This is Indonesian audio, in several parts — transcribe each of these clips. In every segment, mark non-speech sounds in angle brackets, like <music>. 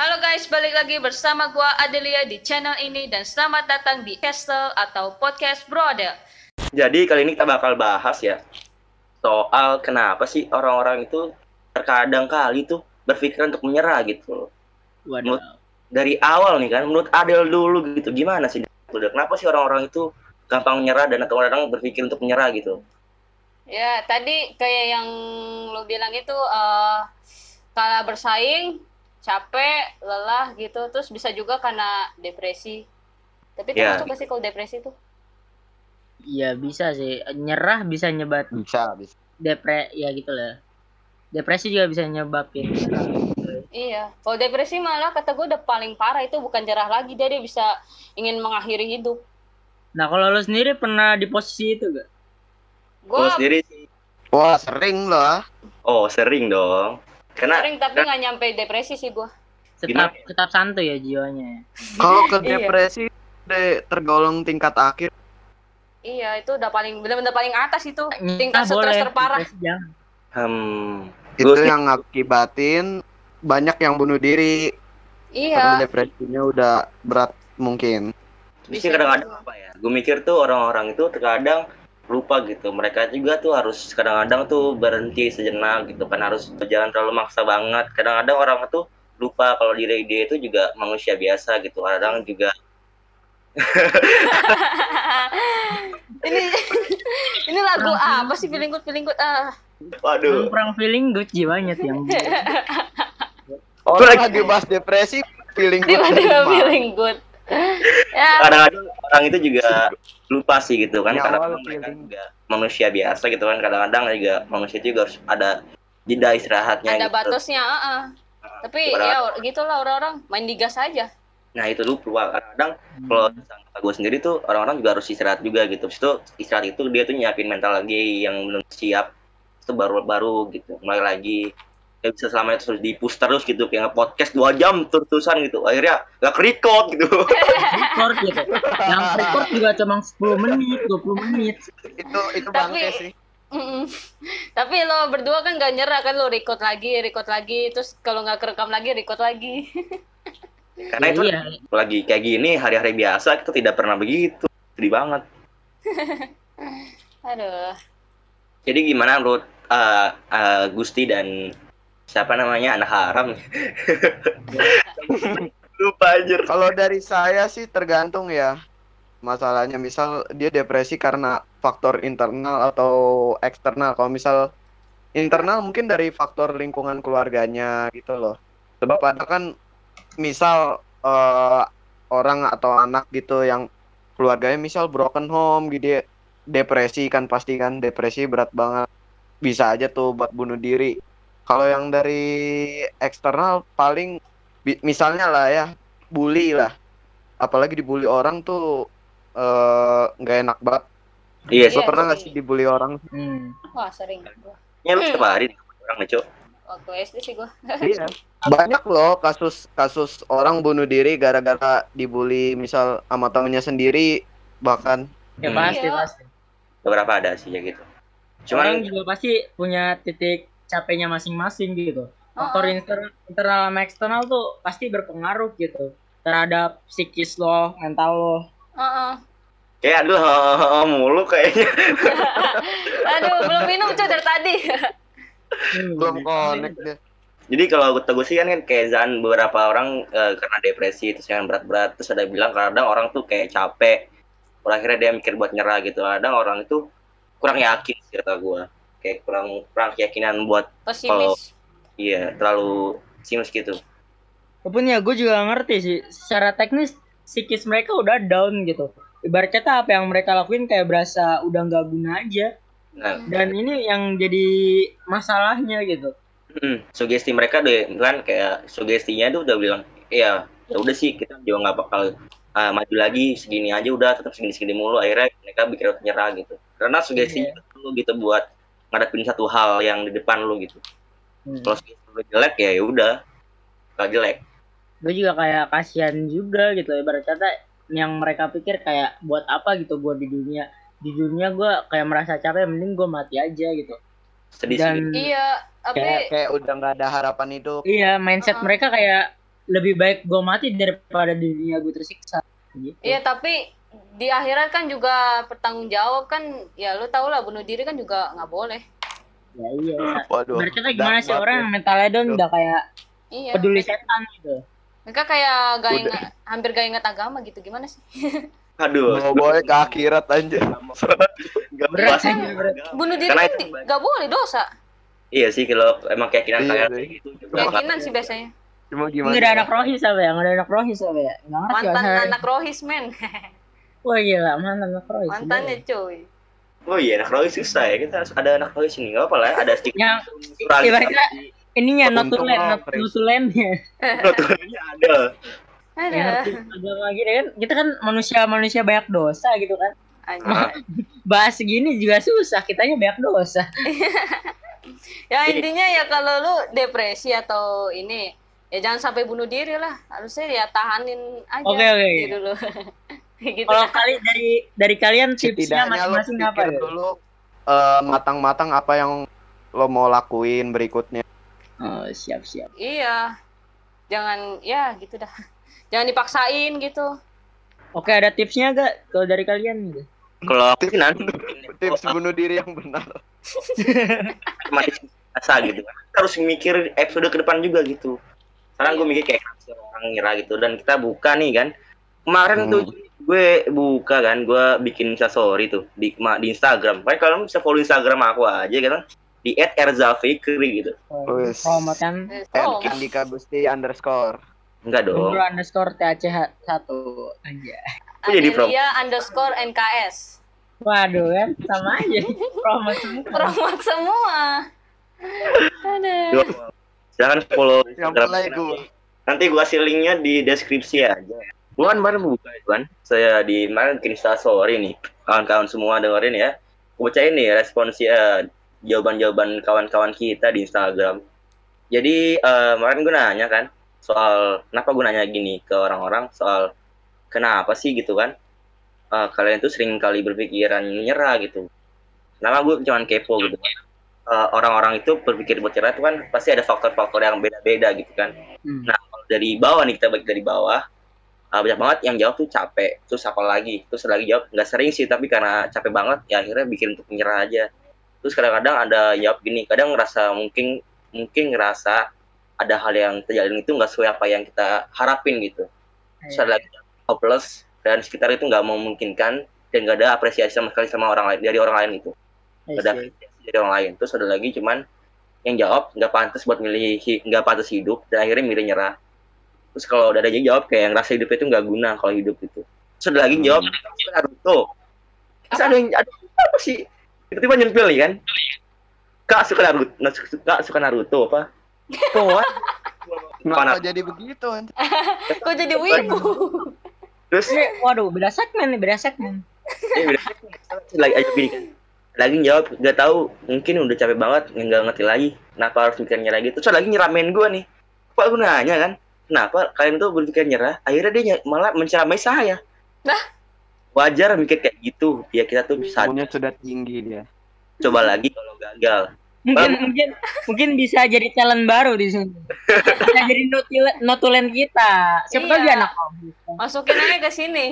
Halo guys, balik lagi bersama gua Adelia di channel ini dan selamat datang di Castle atau Podcast Brother. Jadi kali ini kita bakal bahas ya soal kenapa sih orang-orang itu terkadang kali tuh berpikir untuk menyerah gitu. Waduh. Dari awal nih kan, menurut Adel dulu gitu, gimana sih? Udah kenapa sih orang-orang itu gampang menyerah dan atau orang berpikir untuk menyerah gitu? Ya, tadi kayak yang lo bilang itu eh kalah bersaing, capek, lelah gitu, terus bisa juga karena depresi. Tapi Ya. termasuk sih kalau depresi tuh? Iya bisa sih. Nyerah bisa nyebat bisa bisa depre ya gitu lah. Depresi juga bisa nyebabin nyerah. Iya, kalau depresi malah kata gue udah paling parah itu bukan jerah lagi dia dia bisa ingin mengakhiri hidup. Nah kalau lo sendiri pernah di posisi itu gak? Gue sendiri sih, wah sering lah oh sering dong. Karena sering tapi nggak nyampe depresi sih gue. Tetap tetap santuy ya jiwanya. kalau <laughs> ke Iya. depresi de, tergolong tingkat akhir Iya, itu udah paling benar-benar paling atas itu. Tingkat stres terparah. hmm, itu Gua sih- yang ngakibatin banyak yang bunuh diri karena Iya. depresinya udah berat mungkin Bisa kadang-kadang juga. apa ya? Gue mikir tuh orang-orang itu terkadang lupa gitu. Mereka juga tuh harus kadang-kadang tuh berhenti sejenak gitu kan harus berjalan terlalu maksa banget. Kadang-kadang orang tuh lupa kalau diri dia itu juga manusia biasa gitu. Kadang juga <laughs> ini ini lagu apa sih feeling good feeling good ah. waduh. Perang feeling good jiwanya yang <laughs> orang lagi- lagi bahas depresi feeling good Tiba-tiba feeling good. Ya, Kadang-kadang orang itu juga lupa sih gitu kan Di karena awal mereka feeling. juga manusia biasa gitu kan. Kadang-kadang juga manusia itu juga harus ada jeda istirahatnya ada gitu. batasnya, ah, ah. Tapi Padahal- ya gitulah orang-orang main di gas aja. Nah itu lu lupa kadang kalau kata gue sendiri tuh orang-orang juga harus istirahat juga gitu. Terus itu istirahat itu dia tuh nyiapin mental lagi yang belum siap itu baru-baru gitu mulai lagi Gak bisa selama itu terus dipus terus gitu kayak nge-podcast 2 jam terus-terusan gitu akhirnya gak record gitu record gitu. Yang record juga cuma 10 menit, 20 menit. itu itu Tapi- bangke sih Mm-mm. Tapi lo berdua kan gak nyerah kan lo record lagi, record lagi, terus kalau nggak kerekam lagi record lagi. karena itu Iya. lagi kayak gini hari-hari biasa kita tidak pernah begitu sedih banget <laughs> Aduh. jadi gimana menurut eh, eh, Gusti dan siapa namanya? Anak haram. <laughs> Lupa anjir. Kalau dari saya sih tergantung ya. Masalahnya misal dia depresi karena faktor internal atau eksternal. Kalau misal internal mungkin dari faktor lingkungan keluarganya gitu loh. Sebab ada kan misal eh, orang atau anak gitu yang keluarganya misal broken home gitu depresi kan pasti kan. Depresi berat banget. Bisa aja tuh buat bunuh diri kalau yang dari eksternal paling misalnya lah ya bully lah apalagi dibully orang tuh eh, nggak enak banget iya Iya. sih Lo pernah nggak sih dibully orang Hmm. Wah sering. Gua. Ya lu setiap hari orang nih, Cok. Waktu SD sih gua. iya <laughs> banyak loh kasus kasus orang bunuh diri gara-gara dibully misal sama temennya sendiri bahkan Ya Hmm. pasti Iya. pasti. Beberapa ada sih ya gitu. Orang Cuman juga pasti punya titik capeknya masing-masing gitu. Faktor Oh, inter- internal sama eksternal tuh pasti berpengaruh gitu terhadap psikis lo, mental lo. oh, oh. kayak aduh mulu kayaknya. <laughs> Aduh, belum minum cuy dari tadi. belum connect deh Jadi kalau kata gue sih kan, kan kayak Zan beberapa orang eh, karena depresi terus yang berat-berat terus ada bilang kadang orang tuh kayak capek. Akhirnya dia mikir buat nyerah gitu. Kadang orang itu kurang yakin sih kata gue. Kayak kurang kurang keyakinan buat Pesimis. iya terlalu sinus gitu. Walaupun ya gue juga ngerti sih secara teknis psikis mereka udah down gitu. Ibarat kata apa yang mereka lakuin kayak berasa udah nggak guna aja. Nah, Dan ini yang jadi masalahnya gitu. Mm, sugesti mereka deh kan kayak sugestinya tuh udah bilang iya ya udah sih kita juga nggak bakal uh, maju lagi segini aja udah tetap segini segini mulu akhirnya mereka bikin nyerah gitu karena sugestinya lu gitu buat ngadepin satu hal yang di depan lu gitu Hmm. kalau lu jelek ya ya udah kalau jelek Gue juga kayak kasihan juga gitu. Ibarat kata yang mereka pikir kayak buat apa gitu gue di dunia. Di dunia gue kayak merasa capek mending gue mati aja gitu. sedih Dan sedih Iya, tapi kayak kayak udah nggak ada harapan hidup iya mindset Uh-uh. mereka kayak lebih baik gue mati daripada di dunia gue tersiksa gitu Iya tapi di akhirat kan juga bertanggung jawab kan. Ya lu tau lah bunuh diri kan juga nggak boleh. Ya iya. Waduh. berarti kan gimana sih orang ya. yang mentalnya down udah kayak iya. peduli setan gitu. Mereka kayak gak ingat hampir gak ingat agama gitu. Gimana sih? <laughs> Aduh. Bawa bawa ke akhirat anjir. Gak berat bunuh diri kan gak boleh dosa. Iya sih kalau emang keyakinan Iya kalian sih. gitu. juga nggak- keyakinan sih biasanya. Cuma gimana? nggak ada anak rohis apa ya? Nggak ada anak rohis apa ya? Nggak ngerti mantan anak rohis men <laughs> wah gila. Mantan anak rohis mantannya cuy. Oh iya, anak rohis susah ya. Kita harus ada anak rohis ini. Gak apa lah, ada stiker. yang ibaratnya ininya notulen not- notulennya. <laughs> Notulennya ada. ada. Yang ngerti agama gini kan. Kita kan manusia manusia banyak dosa gitu kan. Anjir. Ah, bahas segini juga susah. Kitanya banyak dosa. <laughs> Ya intinya ya kalau lu depresi atau ini ya jangan sampai bunuh diri lah. Harusnya ya tahanin aja Oke, oke. diri lu <laughs> <laughs> gitu kalau dah. kali dari dari kalian tipsnya masing-masing apa pikir ya dulu eh, matang-matang apa yang lo mau lakuin berikutnya. oh siap siap iya jangan ya gitu dah <laughs> jangan dipaksain gitu oke ada tipsnya gak kalau dari kalian gitu Kalau aku sih nanti Tips bunuh diri yang benar. <laughs> mati asa gitu kan. Kita harus mikir episode ke depan juga gitu. Sekarang gue mikir kayak orang ngira gitu dan kita buka nih kan. Kemarin Hmm. tuh gue buka kan, gue bikin story tuh di ma- di Instagram. Makanya kalian bisa follow Instagram aku aja kan di @erzafikri gitu. Wes. promote kan Eh, And oh, Andika Gusti underscore. Enggak dong. Gundro underscore THCH satu aja jadi prom- Amelia underscore NKS waduh kan sama aja promote semua promote semua ada Jangan follow Yang Instagram mulai nanti. gue. Nanti gue kasih linknya di deskripsi aja. Gue kan baru buka itu kan. Saya di kemarin bikin story nih. Kawan-kawan semua dengerin ya. Gue bacain nih respons ya jawaban-jawaban kawan-kawan kita di Instagram. Jadi eh, kemarin gue nanya kan soal kenapa gue nanya gini ke orang-orang soal kenapa sih gitu kan Eh, kalian tuh sering kali berpikiran nyerah gitu. Kenapa gue cuman kepo gitu kan. Eh, orang-orang itu berpikir buat nyerah itu kan pasti ada faktor-faktor yang beda-beda gitu kan Hmm. Nah, kalau dari bawah nih kita balik dari bawah, uh, banyak banget yang jawab tuh capek. Terus apa lagi? Terus lagi jawab nggak sering sih, tapi karena capek banget, ya akhirnya bikin untuk menyerah aja. Terus kadang-kadang ada jawab gini, kadang ngerasa mungkin mungkin ngerasa ada hal yang terjadi itu nggak sesuai apa yang kita harapin gitu. Terus ada lagi yang hopeless dan sekitar itu nggak memungkinkan dan nggak ada apresiasi sama sekali sama orang lain dari orang lain itu nggak ada apresiasi dari orang lain terus ada lagi cuman yang jawab nggak pantas buat milih nggak pantas hidup dan akhirnya milih nyerah terus kalau udah ada yang jawab kayak yang rasa hidup itu nggak guna kalau hidup itu. Terus ada lagi yang jawab "Suka Naruto. Terus ada yang ada apa sih? Tiba-tiba nyempil nih kan? Kak suka Naruto kak suka Naruto apa? Tuh Kenapa jadi begitu? <laughs> kok jadi wibu? Terus? Waduh beda segmen nih beda segmen. Eh, udah lagi aja gini kan? Lagi jawab nggak tahu mungkin udah capek banget nggak ngerti lagi kenapa harus mikir nyerah gitu terus lagi nyeramain gue nih. Pak gue nanya kan kenapa? Kalian tuh berpikir nyerah akhirnya dia malah menceramai saya. Nah. wajar mikir kayak gitu. Ya kita tuh bisa Ilmunya sudah tinggi dia. coba lagi kalau gagal. Mungkin mungkin mungkin bisa jadi talent baru di sini. Bisa jadi notulen, notulen kita. Siapa tahu Iya. dia anak kamu. Masukin aja ke sini.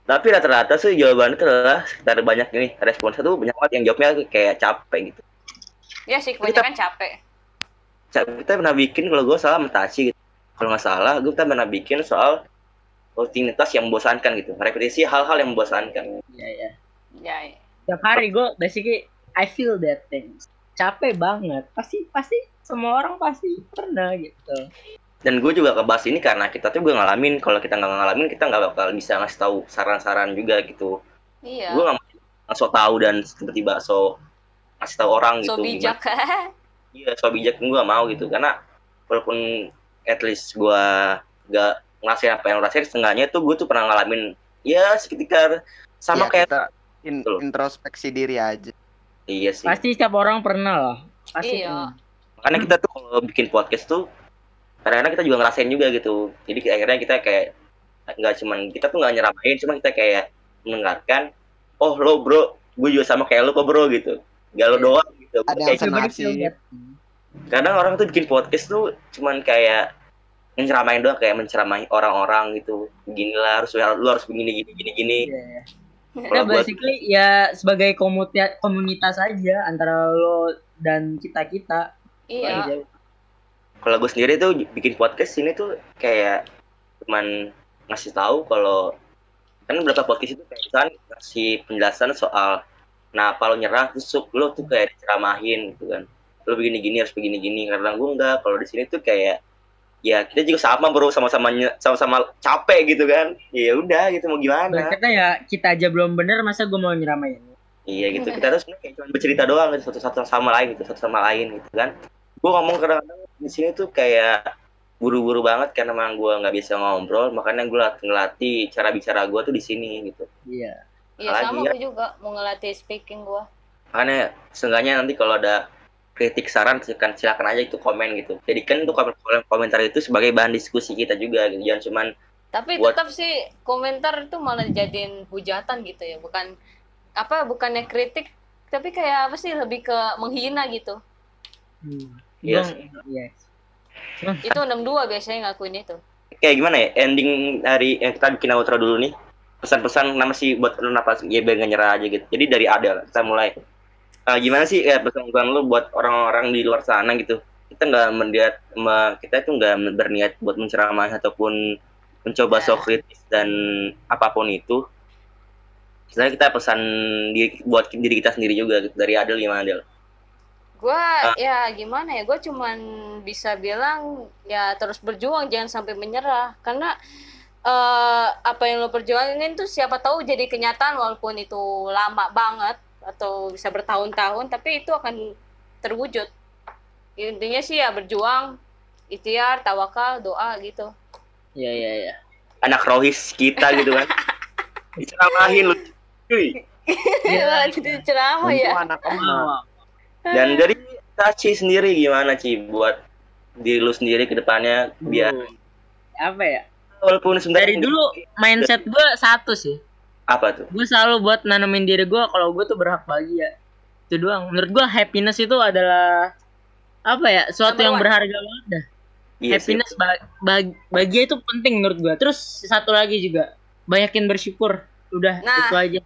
Tapi rata-rata sih jawabannya tuh adalah sekitar banyak nih responsnya tuh banyak banget yang jawabnya kayak capek gitu. Ya sih kebanyakan capek. Ca- kita pernah bikin kalau gue salah mentaci gitu kalau nggak salah gue kita pernah bikin soal rutinitas yang membosankan gitu. Repetisi hal-hal yang membosankan. Ya ya ya ya. tiap hari gue basically I feel that things capek banget. Pasti pasti semua orang pasti pernah gitu. Dan gue juga kebahas ini karena kita tuh gue ngalamin. Kalau kita nggak ngalamin kita nggak bakal bisa ngasih tahu saran-saran juga gitu. Iya. Gue nggak mau so tahu dan tiba-tiba so ngasih tahu orang gitu so bijak <laughs> iya so bijak gue gak mau gitu. Karena walaupun at least gue gak ngerasain apa yang ngerasain setengahnya tuh gue tuh pernah ngalamin ya sekitar sama Ya, kayak kita in- Betul. introspeksi diri aja. iya sih pasti setiap orang pernah lah pasti Iya. pernah. makanya kita tuh kalau bikin podcast tuh kadang-kadang kita juga ngerasain juga gitu jadi akhirnya kita kayak nggak cuman kita tuh nggak nyeramain cuma kita kayak mendengarkan oh lo bro gue juga sama kayak lo kok bro gitu gak lo doang gitu Ada Kayak yang feel that. kadang orang tuh bikin podcast tuh cuman kayak menceramain doang kayak menceramahi orang-orang gitu beginilah harus lu harus begini gini gini gini. Kalau Nah, buat- basically ya sebagai komunitas komunitas aja antara lo dan kita kita. Iya. kalau gue sendiri tuh bikin podcast ini tuh kayak cuman ngasih tahu kalau kan beberapa podcast itu kayak misalkan ngasih penjelasan soal nah kalau nyerah terus lo tuh kayak diceramahin gitu kan lo begini gini harus begini gini karena gue enggak kalau di sini tuh kayak ya kita juga sama bro sama-sama sama-sama capek gitu kan ya udah gitu mau gimana Berkata ya kita aja belum bener masa gue mau nyeramain. Iya gitu kita tuh sebenarnya kayak cuma bercerita doang gitu satu satu sama lain gitu satu sama lain gitu kan. Gue ngomong kadang-kadang di sini tuh kayak buru-buru banget karena emang gue nggak bisa ngobrol makanya gue latih ngelatih cara bicara gue tuh di sini gitu. Iya. Iya sama ya. gue juga mau ngelatih speaking gue. Makanya seenggaknya nanti kalau ada kritik saran silakan silakan aja itu komen gitu. Jadikan itu komen komentar itu sebagai bahan diskusi kita juga gitu. Jangan cuman Tapi Buat- tetap sih komentar itu malah dijadiin hujatan gitu ya, bukan apa bukannya kritik tapi kayak apa sih lebih ke menghina gitu. Hmm. Iya Gua- Iya. Itu 62 biasanya ngakuin itu. kayak gimana ya ending dari yang kita bikin outro dulu nih pesan-pesan nama sih buat lu apa ya biar nggak nyerah aja gitu jadi dari Adel kita mulai Eh, gimana sih ya pesan-pesan lu buat orang-orang di luar sana gitu kita nggak melihat me- kita itu nggak berniat buat menceramai ataupun mencoba Ya. so kritis dan apa pun itu Misalnya kita pesan diri, buat diri kita sendiri juga gitu. dari Adel gimana Adel? Gua ya gimana ya, gue cuman bisa bilang ya terus berjuang jangan sampai menyerah karena eh apa yang lo perjuangin tuh siapa tahu jadi kenyataan walaupun itu lama banget atau bisa bertahun-tahun tapi itu akan terwujud. Intinya sih ya berjuang, ikhtiar, tawakal, doa gitu. Iya iya iya. Anak rohis kita gitu kan. <laughs> Diceramahin lu. Cuy. <laughs> Iya, jadi ceramah ya. anak emak. <laughs> Dan dari Taci sendiri gimana Ci buat diri lu sendiri ke depannya biar apa ya? walaupun sebentar Dari dulu mindset gue satu sih. Apa tuh? Gue selalu buat nanemin diri gue kalau gue tuh berhak bahagia. Itu doang. Menurut gue happiness itu adalah apa ya? Suatu yang one. berharga banget dah. Iya sih. happiness ba- ba- bahagia itu penting menurut gue. Terus satu lagi juga banyakin bersyukur. Udah Nah. itu aja.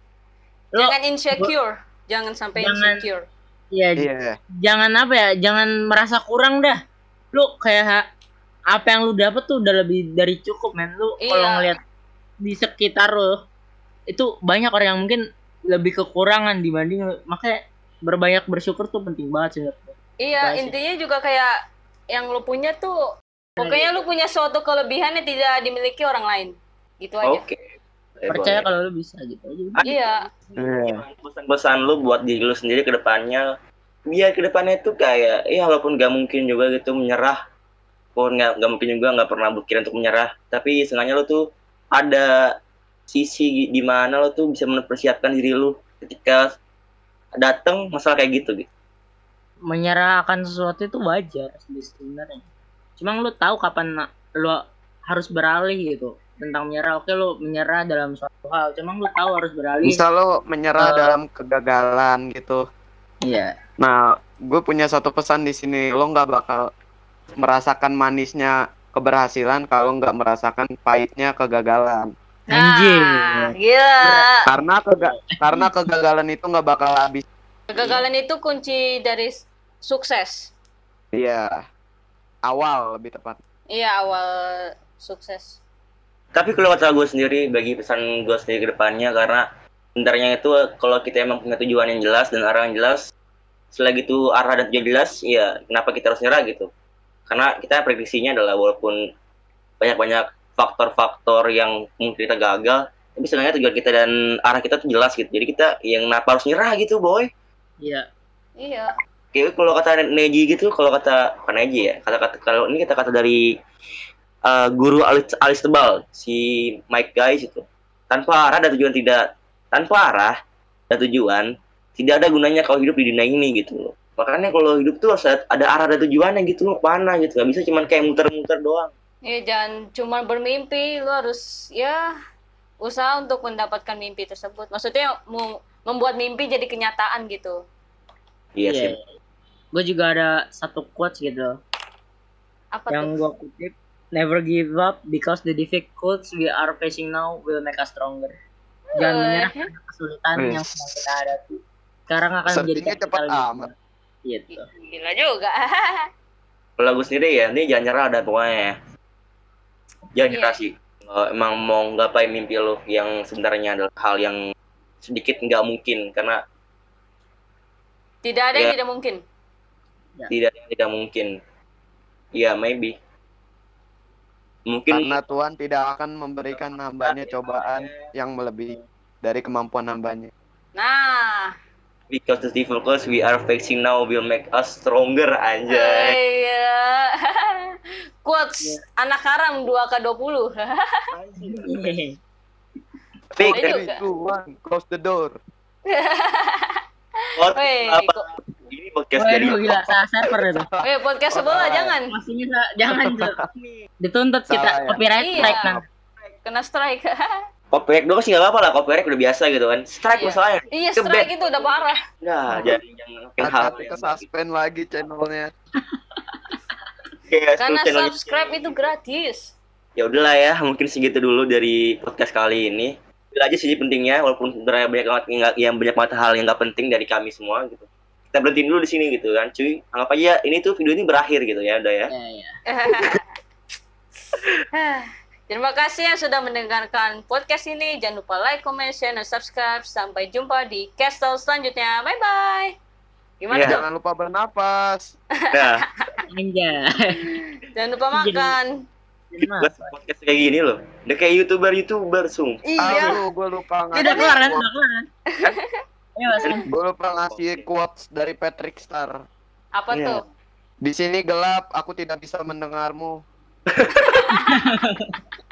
Lo Jangan insecure, jangan sampai Jangan- insecure. ya Iya. jangan apa ya? Jangan merasa kurang dah. Lu kayak apa yang lu dapet tuh udah lebih dari cukup men. Lu kalau Iya. ngeliat di sekitar lu itu banyak orang yang mungkin lebih kekurangan dibanding makanya berbanyak bersyukur tuh penting banget sih. Iya, intinya juga kayak yang lu punya tuh pokoknya lu punya suatu kelebihan yang tidak dimiliki orang lain. Gitu aja. Oke. Eh, percaya boleh. kalau lu bisa gitu aja Iya. Iya. pesan-pesan lu buat diri lu sendiri ke depannya biar ke depannya itu kayak ya walaupun gak mungkin juga gitu menyerah pun nggak nggak mungkin juga nggak pernah berpikir untuk menyerah tapi seenggaknya lu tuh ada sisi di mana lu tuh bisa mempersiapkan diri lu ketika datang masalah kayak gitu gitu menyerah akan sesuatu itu wajar sebenarnya cuma lu tahu kapan lu harus beralih gitu tentang menyerah oke lu menyerah dalam suatu hal cuma lu tahu harus beralih Misal lo menyerah Eh. dalam kegagalan gitu. iya Nah, gue punya satu pesan di sini. Lo nggak bakal merasakan manisnya keberhasilan kalau nggak merasakan pahitnya kegagalan. Anjing. Nah, gila. Karena kega- karena kegagalan itu nggak bakal habis. Kegagalan itu kunci dari sukses. Iya. Awal lebih tepat. Iya, awal sukses. tapi kalau kata gue sendiri bagi pesan gue sendiri ke depannya karena sebenarnya itu kalau kita emang punya tujuan yang jelas dan arah yang jelas selagi itu arah dan tujuan jelas ya kenapa kita harus nyerah gitu karena kita prediksinya adalah walaupun banyak-banyak faktor-faktor yang mungkin kita gagal tapi sebenarnya tujuan kita dan arah kita tuh jelas gitu jadi kita yang kenapa harus nyerah gitu boy iya Iya. Kayak kalau kata Neji gitu, kalau kata bukan Neji ya, kata-kata kalau ini kata-kata dari uh, guru alis, alis tebal si Mike guys itu. Tanpa arah dan tujuan tidak tanpa arah dan tujuan tidak ada gunanya kalau hidup di dunia ini gitu loh. Makanya kalau hidup tuh harus ada arah dan tujuannya gitu loh, mana gitu. Gak bisa cuman kayak muter-muter doang. Ya jangan cuma bermimpi, lu harus ya usaha untuk mendapatkan mimpi tersebut. Maksudnya mau membuat mimpi jadi kenyataan gitu. Iya sih. gue juga ada satu quotes gitu Apa yang gue kutip Never give up because the difficulties we are facing now will make us stronger. Jangan Woi. menyerah karena kesulitan yang Wis. sedang kita hadapi. Sekarang akan menjadi cepet amat. Gitu. Gila juga. <laughs> Kalau gue sendiri ya, ini jangan nyerah ada pokoknya ya. Jangan Iya. nyerah sih. Kalau emang mau nggapai mimpi lo yang sebenarnya adalah hal yang sedikit nggak mungkin karena Tidak ada yang Ya. tidak mungkin. tidak tidak mungkin. Ya maybe. Mungkin Karena Tuhan tidak akan memberikan hambanya cobaan yang melebihi dari kemampuan hambanya. Nah, because the difficulties we are facing now will make us stronger anjay. iya. <laughs> Quotes anak haram 2K20. Tapi Iya kan juga. Three, two, one, close the door. <laughs> Weh, apa? kok- Ini podcast jadi Waduh gila salah server itu. Weh, podcast sebelah jangan. Maksudnya jangan. <laughs> Dituntut kita Salah copyright Iya. strike nah. Kena strike. <laughs> copyright doang sih nggak apa-apa lah copyright udah biasa gitu kan. Strike Iya. masalahnya. iya, Ke strike itu udah parah. Nah, jadi yang yang hal ke suspend lagi channelnya. Kayak Karena channel- subscribe itu gratis. ya udahlah ya mungkin segitu dulu dari podcast kali ini itu aja sih pentingnya walaupun sebenarnya banyak banget yang, banyak banget hal yang nggak penting dari kami semua gitu kita berhenti dulu di sini gitu kan cuy anggap aja ini tuh video ini berakhir gitu ya udah ya Ya, ya. <laughs> Terima kasih yang sudah mendengarkan podcast ini. Jangan lupa like, comment, share, dan subscribe. Sampai jumpa di castle selanjutnya. Bye-bye. Gimana Iya. tuh? Jangan lupa bernapas. nah <laughs> Anjay. Jangan lupa makan. buat podcast kayak gini loh udah kayak youtuber youtuber sung Iya. Aduh, gue lupa Tidak ngasih keluar kan? Tidak keluar kan? Ayo Mas. Gue lupa ngasih quotes dari Patrick Star. Apa Iya. tuh? Di sini gelap, aku tidak bisa mendengarmu. <laughs>